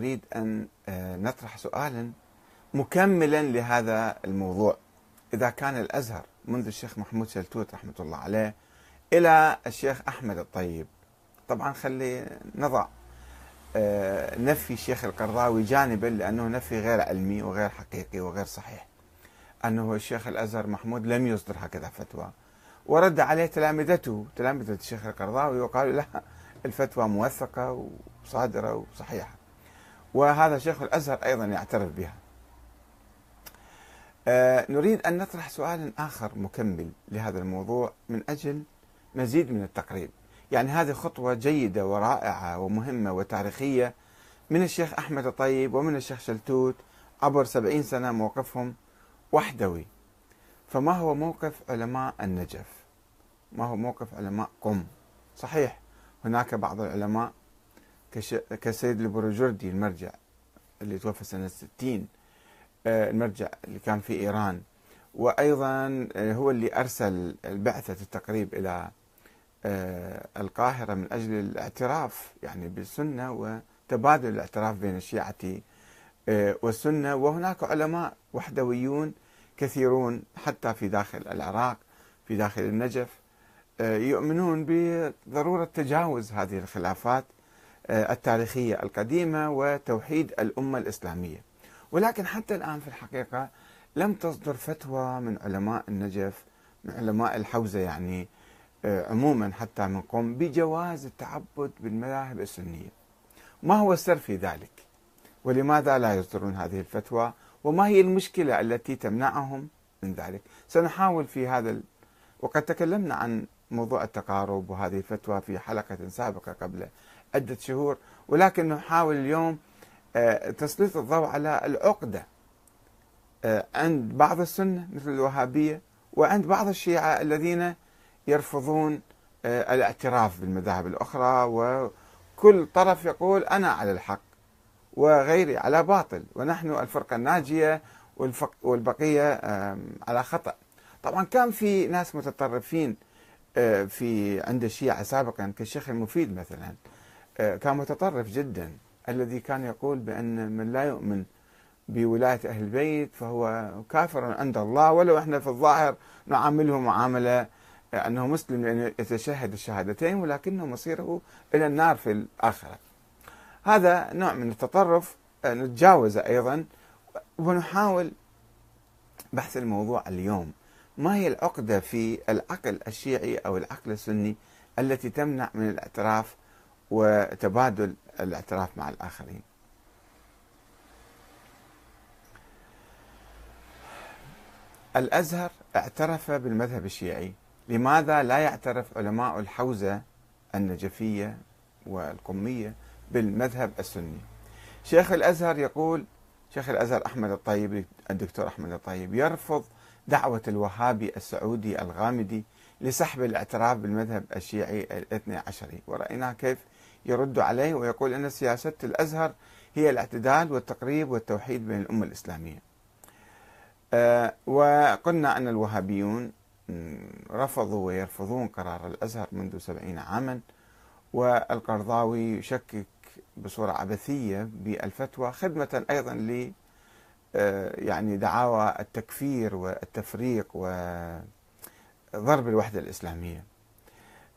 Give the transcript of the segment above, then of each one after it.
نريد أن آه، نطرح سؤالا مكملا لهذا الموضوع. إذا كان الأزهر منذ الشيخ محمود شلتوت رحمة الله عليه إلى الشيخ أحمد الطيب. طبعا خلي نضع آه، نفي الشيخ القرضاوي جانبا لأنه نفي غير علمي وغير حقيقي وغير صحيح. أنه الشيخ الأزهر محمود لم يصدر هكذا فتوى. ورد عليه تلامذته تلامذة الشيخ القرضاوي وقالوا لا الفتوى موثقة وصادرة وصحيحة. وهذا شيخ الأزهر أيضا يعترف بها. آه نريد أن نطرح سؤالا آخر مكمل لهذا الموضوع من أجل مزيد من التقريب. يعني هذه خطوة جيدة ورائعة ومهمة وتاريخية من الشيخ أحمد الطيب ومن الشيخ شلتوت عبر سبعين سنة موقفهم وحدوي. فما هو موقف علماء النجف؟ ما هو موقف علماء قم؟ صحيح هناك بعض العلماء كسيد البروجردي المرجع اللي توفى سنة 60 آه، المرجع اللي كان في إيران. وأيضا آه، هو اللي أرسل بعثة التقريب إلى آه، القاهرة من أجل الاعتراف يعني بالسنة وتبادل الاعتراف بين الشيعة والسنة. وهناك علماء وحدويون كثيرون حتى في داخل العراق في داخل النجف يؤمنون بضرورة تجاوز هذه الخلافات. التاريخية القديمة وتوحيد الأمة الإسلامية. ولكن حتى الآن في الحقيقة لم تصدر فتوى من علماء النجف من علماء الحوزة يعني آه، عموما حتى من قوم بجواز التعبد بالمذاهب السنية. ما هو السر في ذلك؟ ولماذا لا يصدرون هذه الفتوى؟ وما هي المشكلة التي تمنعهم من ذلك؟ سنحاول في هذا ال... وقد تكلمنا عن موضوع التقارب وهذه الفتوى في حلقة سابقة قبل عدة شهور ولكن نحاول اليوم آه، تسليط الضوء على العقدة آه، عند بعض السنة مثل الوهابية وعند بعض الشيعة الذين يرفضون آه، الاعتراف بالمذاهب الأخرى وكل طرف يقول أنا على الحق وغيري على باطل ونحن الفرقة الناجية والبقية على خطأ. طبعا كان في ناس متطرفين في عند الشيعة سابقا كالشيخ المفيد مثلا. كان متطرف جدا الذي كان يقول بأن من لا يؤمن بولاية أهل البيت فهو كافر عند الله ولو إحنا في الظاهر نعامله معاملة أنه مسلم لأنه يتشهد الشهادتين ولكنه مصيره إلى النار في الآخرة. هذا نوع من التطرف آه، نتجاوزه أيضا ونحاول بحث الموضوع اليوم. ما هي العقدة في العقل الشيعي أو العقل السني التي تمنع من الاعتراف وتبادل الاعتراف مع الآخرين. الأزهر اعترف بالمذهب الشيعي. لماذا لا يعترف علماء الحوزة النجفية والقمية بالمذهب السني؟ شيخ الأزهر يقول شيخ الأزهر أحمد الطيب الدكتور أحمد الطيب يرفض دعوة الوهابي السعودي الغامدي لسحب الاعتراف بالمذهب الشيعي الاثني عشري. ورأينا كيف يرد عليه ويقول أن سياسة الأزهر هي الاعتدال والتقريب والتوحيد بين الأمة الإسلامية. آه، وقلنا أن الوهابيون رفضوا ويرفضون قرار الأزهر منذ سبعين عاما والقرضاوي يشكك بصورة عبثية بالفتوى خدمة أيضا ل آه، يعني دعاوى التكفير والتفريق وضرب الوحدة الإسلامية.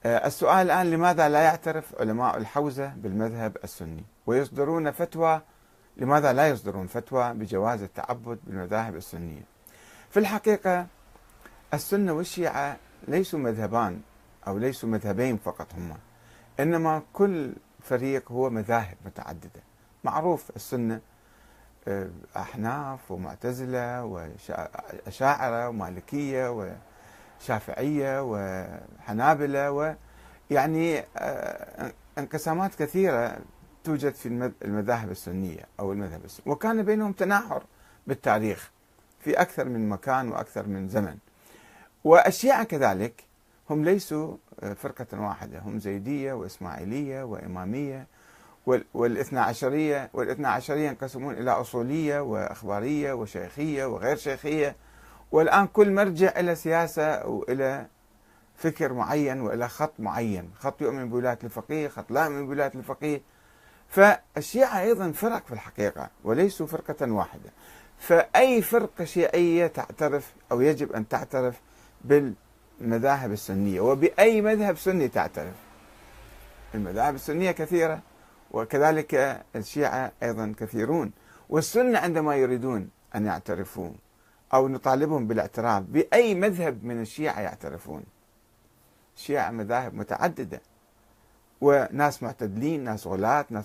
السؤال الآن لماذا لا يعترف علماء الحوزة بالمذهب السني؟ ويصدرون فتوى لماذا لا يصدرون فتوى بجواز التعبد بالمذاهب السنية؟ في الحقيقة السنة والشيعة ليسوا مذهبان أو ليسوا مذهبين فقط هما إنما كل فريق هو مذاهب متعددة. معروف السنة آه، أحناف ومعتزلة وأشاعرة ومالكية وشافعية وحنابلة ويعني آه، انقسامات كثيرة توجد في المذاهب السنية أو المذهب السني. وكان بينهم تناحر بالتاريخ في أكثر من مكان وأكثر من زمن. والشيعة كذلك هم ليسوا آه، فرقة واحدة. هم زيدية وإسماعيلية وإمامية والإثنى عشرية والإثنى عشرية ينقسمون إلى أصولية وأخبارية وشيخية وغير شيخية. والآن كل مرجع إلى سياسة وإلى فكر معين وإلى خط معين. خط يؤمن بولاية الفقيه خط لا يؤمن بولاية الفقيه. فالشيعة أيضا فرق في الحقيقة وليسوا فرقة واحدة. فأي فرقة شيعية تعترف أو يجب أن تعترف بالمذاهب السنية وبأي مذهب سني تعترف. المذاهب السنية كثيرة وكذلك الشيعة أيضا كثيرون. والسنة عندما يريدون أن يعترفوا أو نطالبهم بالاعتراف بأي مذهب من الشيعة يعترفون. الشيعة مذاهب متعددة. وناس معتدلين ناس غلاة ناس